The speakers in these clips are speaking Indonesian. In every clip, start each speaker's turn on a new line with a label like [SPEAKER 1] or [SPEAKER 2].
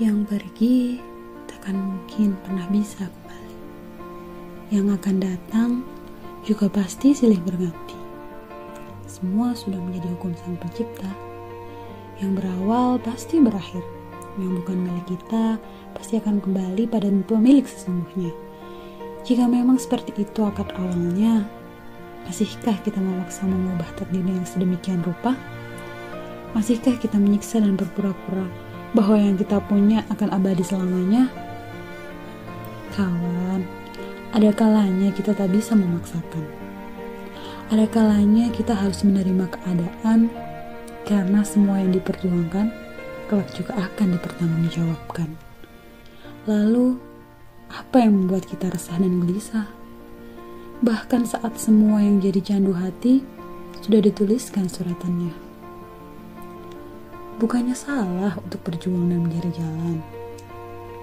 [SPEAKER 1] Yang pergi takkan mungkin pernah bisa kembali. Yang akan datang juga pasti silih berganti. Semua sudah menjadi hukum sang pencipta. Yang berawal pasti berakhir. Yang bukan milik kita pasti akan kembali pada pemilik sesungguhnya. Jika memang seperti itu akad awalnya, masihkah kita memaksa mengubah takdir yang sedemikian rupa? Masihkah kita menyiksa dan berpura-pura bahwa yang kita punya akan abadi selamanya? Kawan, ada kalanya kita tak bisa memaksakan. Ada kalanya kita harus menerima keadaan karena semua yang diperjuangkan kelak juga akan dipertanggungjawabkan. Lalu, apa yang membuat kita resah dan gelisah? Bahkan saat semua yang jadi candu hati sudah dituliskan suratannya. Bukannya salah untuk berjuang dan mencari jalan.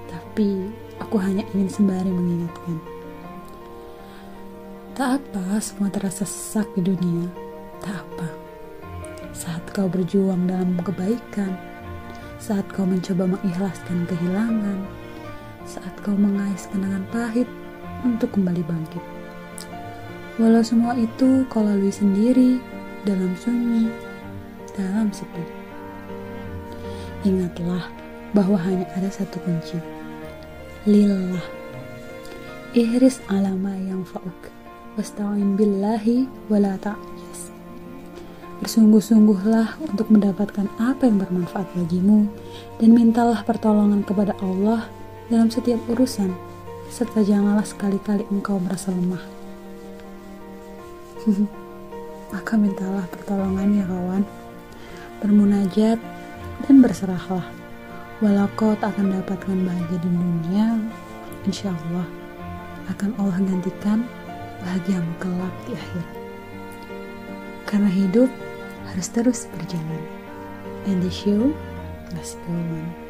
[SPEAKER 1] Tapi aku hanya ingin sembari mengingatkan. Tak apa semua terasa sesak di dunia. Tak apa. Saat kau berjuang dalam kebaikan, saat kau mencoba mengikhlaskan kehilangan, saat kau mengais kenangan pahit untuk kembali bangkit. Walau semua itu kau lalui sendiri, dalam sunyi, dalam sepi. Ingatlah bahwa hanya ada satu kunci. Lillah. Ihris alama yang fa'uk. Wasta'in billahi wala ta'jas. Bersungguh-sungguhlah untuk mendapatkan apa yang bermanfaat bagimu dan mintalah pertolongan kepada Allah dalam setiap urusan serta janganlah sekali-kali engkau merasa lemah. Maka mintalah pertolongan ya kawan. Bermunajat dan berserahlah. Walau kau tak akan dapatkan bahagia di dunia, insya Allah akan Allah gantikan bahagiamu kelak di akhir. Karena hidup harus terus berjalan. And the show must go on.